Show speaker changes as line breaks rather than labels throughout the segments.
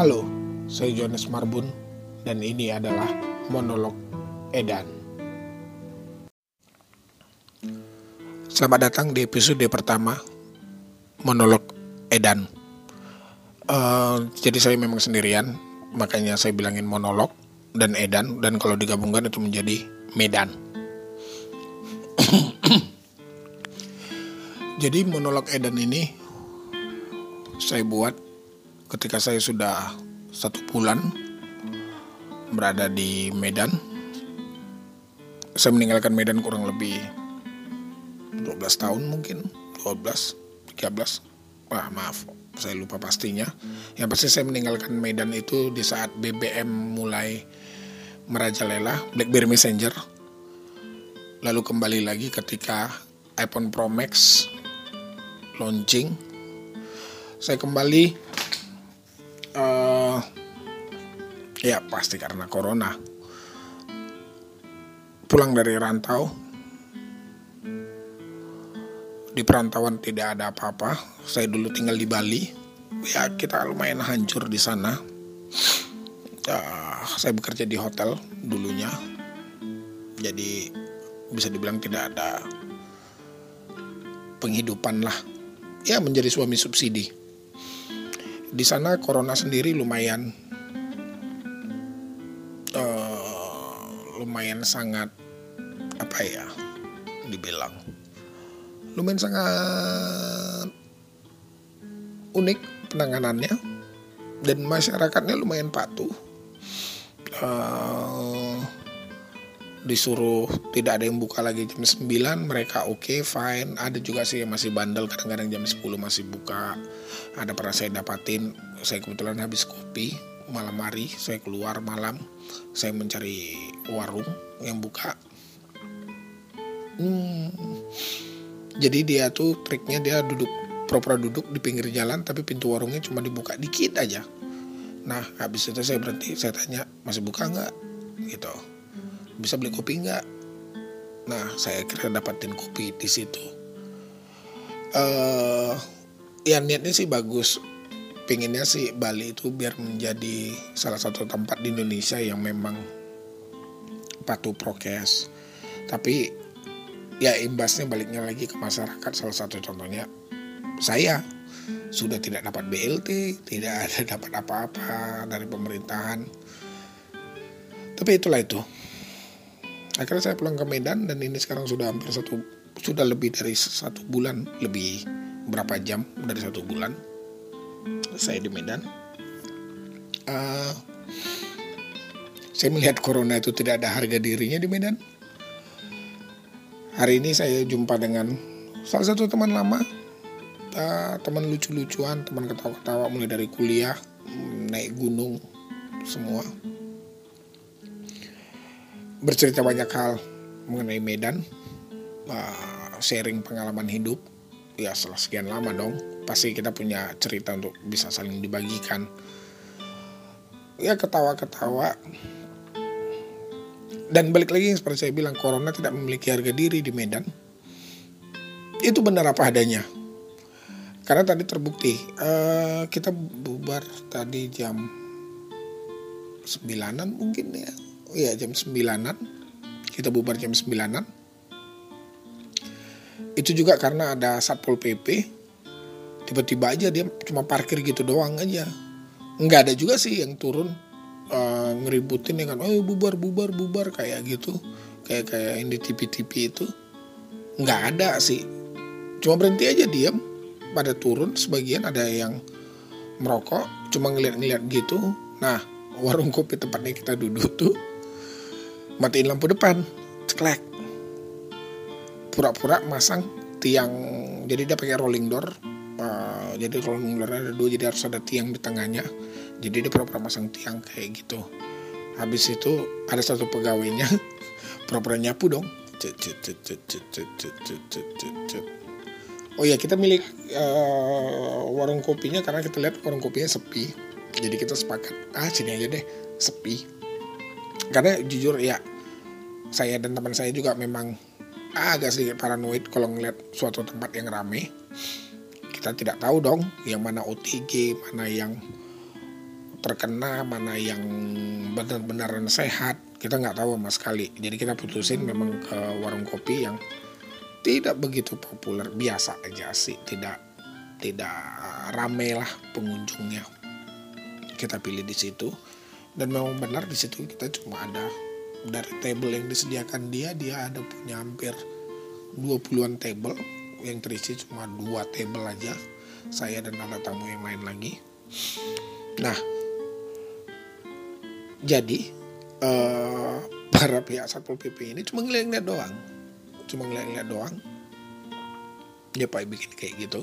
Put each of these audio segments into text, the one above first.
Halo, saya Jonas Marbun dan ini adalah monolog Edan. Selamat datang di episode pertama monolog Edan. Uh, jadi saya memang sendirian, makanya saya bilangin monolog dan Edan dan kalau digabungkan itu menjadi Medan. jadi monolog Edan ini saya buat ketika saya sudah satu bulan berada di Medan. Saya meninggalkan Medan kurang lebih 12 tahun mungkin, 12, 13. Wah, maaf, saya lupa pastinya. Yang pasti saya meninggalkan Medan itu di saat BBM mulai merajalela, BlackBerry Messenger. Lalu kembali lagi ketika iPhone Pro Max launching. Saya kembali uh, ya pasti karena corona. Pulang dari rantau di perantauan tidak ada apa-apa. Saya dulu tinggal di Bali. Ya kita lumayan hancur di sana. Uh, saya bekerja di hotel dulunya. Jadi bisa dibilang tidak ada penghidupan lah. Ya menjadi suami subsidi di sana corona sendiri lumayan uh, lumayan sangat apa ya dibilang lumayan sangat unik penanganannya dan masyarakatnya lumayan patuh. Uh, disuruh tidak ada yang buka lagi jam 9 mereka oke okay, fine. Ada juga sih yang masih bandel kadang-kadang jam 10 masih buka ada pernah saya dapatin saya kebetulan habis kopi malam hari saya keluar malam saya mencari warung yang buka. Hmm, jadi dia tuh triknya dia duduk pura-pura duduk di pinggir jalan tapi pintu warungnya cuma dibuka dikit aja. Nah habis itu saya berhenti saya tanya masih buka nggak? Gitu. Bisa beli kopi nggak? Nah saya kira dapatin kopi di situ. Uh, ya niatnya sih bagus. Pinginnya sih Bali itu biar menjadi salah satu tempat di Indonesia yang memang patuh prokes. Tapi ya imbasnya baliknya lagi ke masyarakat. Salah satu contohnya saya sudah tidak dapat BLT tidak ada dapat apa-apa dari pemerintahan. Tapi itulah itu. Akhirnya saya pulang ke Medan dan ini sekarang sudah hampir satu sudah lebih dari satu bulan lebih berapa jam dari satu bulan saya di Medan. Uh, saya melihat corona itu tidak ada harga dirinya di Medan. Hari ini saya jumpa dengan salah satu teman lama uh, teman lucu-lucuan teman ketawa-ketawa mulai dari kuliah naik gunung semua. Bercerita banyak hal mengenai Medan, uh, sharing pengalaman hidup. Ya setelah sekian lama dong, pasti kita punya cerita untuk bisa saling dibagikan. Ya ketawa-ketawa. Dan balik lagi seperti saya bilang, Corona tidak memiliki harga diri di Medan. Itu benar apa adanya. Karena tadi terbukti, uh, kita bubar tadi jam sembilanan mungkin ya ya jam 9-an kita bubar jam 9-an itu juga karena ada satpol pp tiba-tiba aja dia cuma parkir gitu doang aja. Nggak ada juga sih yang turun uh, ngeributin kan oh bubar bubar bubar kayak gitu. Kayak kayak yang di tv-tv itu. Nggak ada sih. Cuma berhenti aja diam pada turun sebagian ada yang merokok cuma ngeliat-ngeliat gitu. Nah warung kopi tempatnya kita duduk tuh matiin lampu depan. Ceklek pura-pura masang tiang. Jadi dia pakai rolling door. Uh, jadi rolling door ada dua jadi harus ada tiang di tengahnya. Jadi dia pura-pura masang tiang kayak gitu. Habis itu ada satu pegawainya pura-pura nyapu dong. Oh ya kita milik uh, warung kopinya karena kita lihat warung kopinya sepi. Jadi kita sepakat ah sini aja deh sepi. Karena jujur ya saya dan teman saya juga memang agak sedikit paranoid kalau ngeliat suatu tempat yang rame. Kita tidak tahu dong yang mana OTG mana yang terkena mana yang benar-benar sehat. Kita nggak tahu sama sekali. Jadi kita putusin memang ke warung kopi yang tidak begitu populer. Biasa aja sih tidak tidak rame lah pengunjungnya. Kita pilih di situ. Dan memang benar di situ kita cuma ada dari table yang disediakan dia dia ada punya hampir 20-an table. Yang terisi cuma dua table aja. Saya dan anak tamu yang lain lagi. Nah jadi uh, para pihak satpol pp ini cuma ngeliat-ngeliat doang. Cuma ngeliat-ngeliat doang. Dia pak bikin kayak gitu.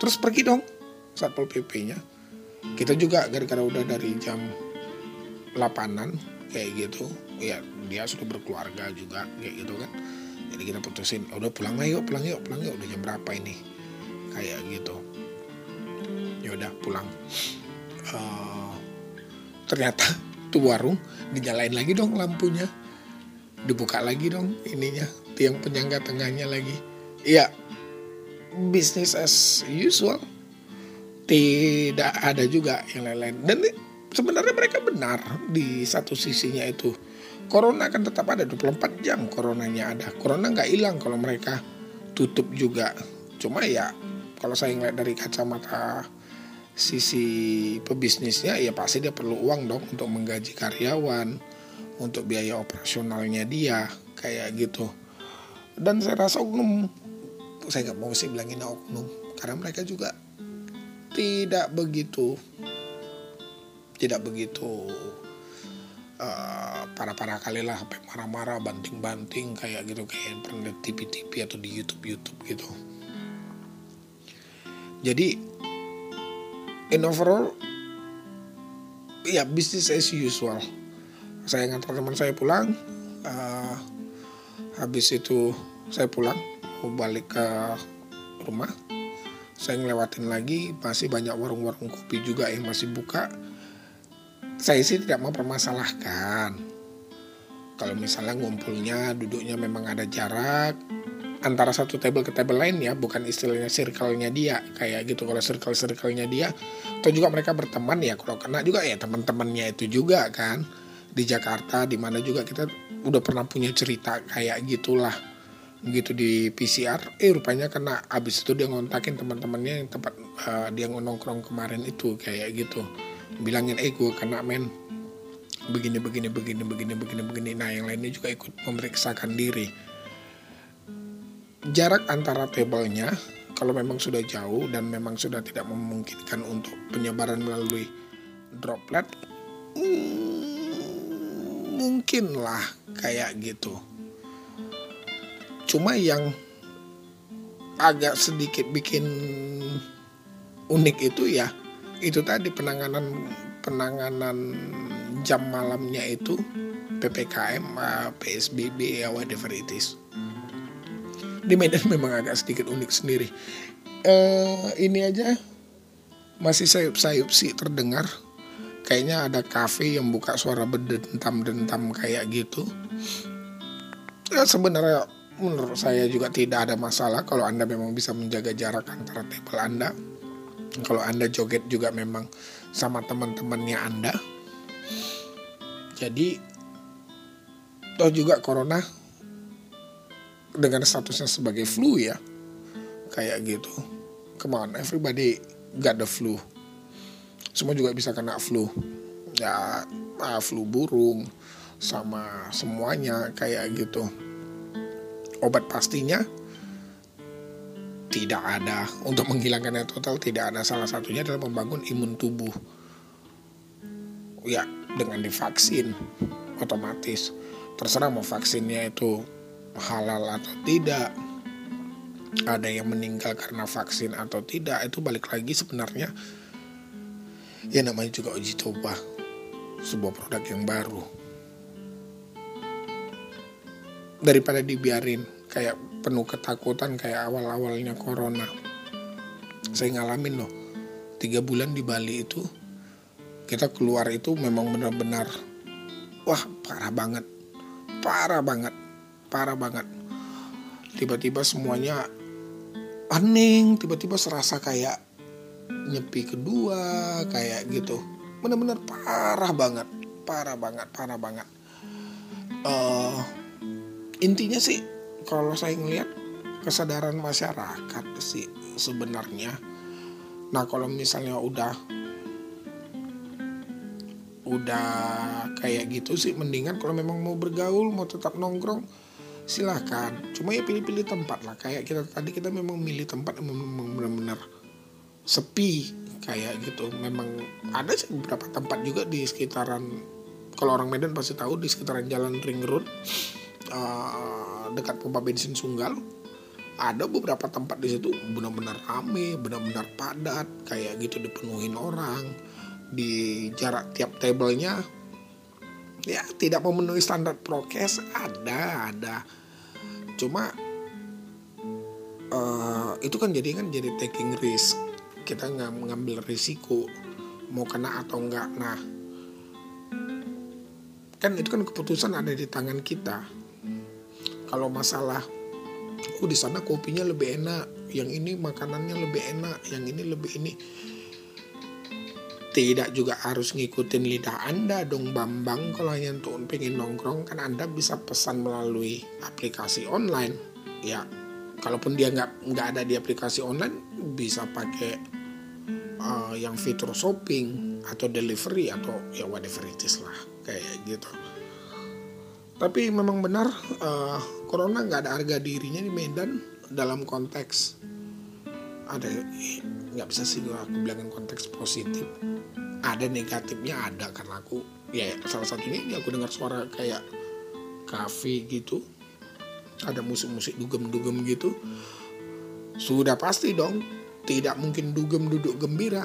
Terus pergi dong satpol pp nya kita juga gara-gara udah dari jam 8an kayak gitu. Ya dia sudah berkeluarga juga kayak gitu kan. Jadi kita putusin udah pulang lah yuk pulang yuk pulang yuk. Udah jam berapa ini? Kayak gitu. Ya udah pulang. Uh, ternyata tuh warung dinyalain lagi dong lampunya. Dibuka lagi dong ininya tiang penyangga tengahnya lagi. Iya bisnis as usual. Tidak ada juga yang lain-lain. Dan sebenarnya mereka benar di satu sisinya itu. Corona kan tetap ada 24 jam coronanya ada. Corona nggak hilang kalau mereka tutup juga. Cuma ya kalau saya ngeliat dari kacamata sisi pebisnisnya ya pasti dia perlu uang dong untuk menggaji karyawan untuk biaya operasionalnya dia kayak gitu. Dan saya rasa oknum saya nggak mau sih bilangin oknum karena mereka juga tidak begitu tidak begitu uh, parah-parah kali lah sampai marah-marah banting-banting kayak gitu kayak pernah TV-TV atau di YouTube-YouTube gitu. Jadi in overall ya bisnis as usual. Saya ngantar teman saya pulang uh, habis itu saya pulang mau balik ke rumah. Saya ngelewatin lagi masih banyak warung-warung kopi juga yang masih buka saya sih tidak mau permasalahkan kalau misalnya ngumpulnya duduknya memang ada jarak antara satu table ke table lain ya bukan istilahnya circle-nya dia kayak gitu. Kalau circle circle-nya dia atau juga mereka berteman ya kalau kena juga ya teman-temannya itu juga kan. Di Jakarta di mana juga kita udah pernah punya cerita kayak gitulah. Gitu di PCR eh rupanya kena. Abis itu dia ngontakin teman-temannya yang tempat uh, dia nongkrong kemarin itu kayak gitu bilangin eh gue kena men. Begini begini begini begini begini begini. Nah yang lainnya juga ikut memeriksakan diri. Jarak antara tabelnya kalau memang sudah jauh dan memang sudah tidak memungkinkan untuk penyebaran melalui droplet hmm, mungkinlah kayak gitu. Cuma yang agak sedikit bikin unik itu ya itu tadi penanganan penanganan jam malamnya itu ppkm psbb ya whatever it is di Medan memang agak sedikit unik sendiri. Uh, ini aja masih sayup-sayup sih terdengar. Kayaknya ada kafe yang buka suara berdentam-dentam kayak gitu. Ya sebenarnya menurut saya juga tidak ada masalah kalau Anda memang bisa menjaga jarak antara table Anda. Kalau Anda joget juga memang sama teman-temannya Anda. Jadi toh juga corona dengan statusnya sebagai flu ya. Kayak gitu. Come on everybody got the flu. Semua juga bisa kena flu. Ya ah, flu burung sama semuanya kayak gitu. Obat pastinya tidak ada. Untuk menghilangkannya total tidak ada. Salah satunya adalah membangun imun tubuh. Ya dengan divaksin otomatis. Terserah mau vaksinnya itu halal atau tidak. Ada yang meninggal karena vaksin atau tidak itu balik lagi sebenarnya ya namanya juga uji coba. Sebuah produk yang baru. Daripada dibiarin kayak penuh ketakutan kayak awal-awalnya corona. Saya ngalamin loh tiga bulan di Bali itu kita keluar itu memang benar-benar wah parah banget. Parah banget parah banget. Tiba-tiba semuanya hening tiba-tiba serasa kayak nyepi kedua kayak gitu. Benar-benar parah banget parah banget parah banget. Uh, intinya sih kalau saya ngelihat kesadaran masyarakat sih sebenarnya. Nah kalau misalnya udah udah kayak gitu sih mendingan kalau memang mau bergaul mau tetap nongkrong silahkan cuma ya pilih-pilih tempat lah. Kayak kita tadi kita memang milih tempat yang benar-benar sepi kayak gitu. Memang ada sih beberapa tempat juga di sekitaran kalau orang Medan pasti tahu di sekitaran jalan ring road. Uh, dekat pompa bensin Sunggal ada beberapa tempat di situ benar-benar rame benar-benar padat kayak gitu dipenuhin orang di jarak tiap tablenya ya tidak memenuhi standar prokes ada ada. Cuma uh, itu kan jadi kan jadi taking risk kita nggak mengambil risiko mau kena atau enggak. Nah kan itu kan keputusan ada di tangan kita kalau masalah oh di sana kopinya lebih enak yang ini makanannya lebih enak yang ini lebih ini. Tidak juga harus ngikutin lidah Anda dong Bambang. Kalau hanya untuk pengen nongkrong kan Anda bisa pesan melalui aplikasi online. Ya kalaupun dia nggak nggak ada di aplikasi online bisa pakai uh, yang fitur shopping atau delivery atau ya whatever it is lah kayak gitu. Tapi memang benar uh, corona nggak ada harga dirinya di Medan dalam konteks ada nggak bisa sih gue aku bilangin konteks positif. Ada negatifnya ada karena aku ya salah satunya ini aku dengar suara kayak kafe gitu. Ada musik-musik dugem-dugem gitu. Sudah pasti dong tidak mungkin dugem duduk gembira.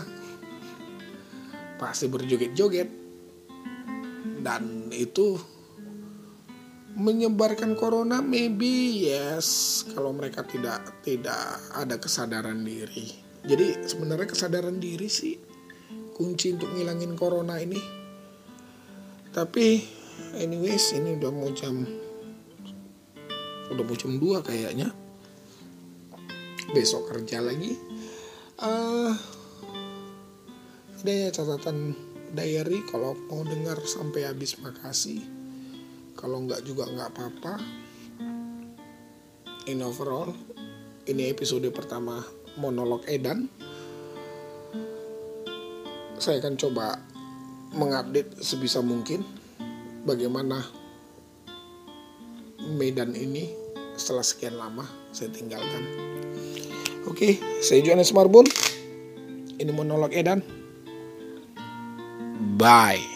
Pasti berjoget-joget. Dan itu menyebarkan corona maybe yes. Kalau mereka tidak tidak ada kesadaran diri. Jadi sebenarnya kesadaran diri sih kunci untuk ngilangin corona ini. Tapi anyways ini udah mau jam udah mau jam 2 kayaknya. Besok kerja lagi. Uh, ada catatan diary kalau mau dengar sampai habis makasih kalau nggak juga nggak apa-apa in overall ini episode pertama monolog Edan saya akan coba mengupdate sebisa mungkin bagaimana Medan ini setelah sekian lama saya tinggalkan. Oke, saya Johannes Marbun. Ini monolog Edan. Bye.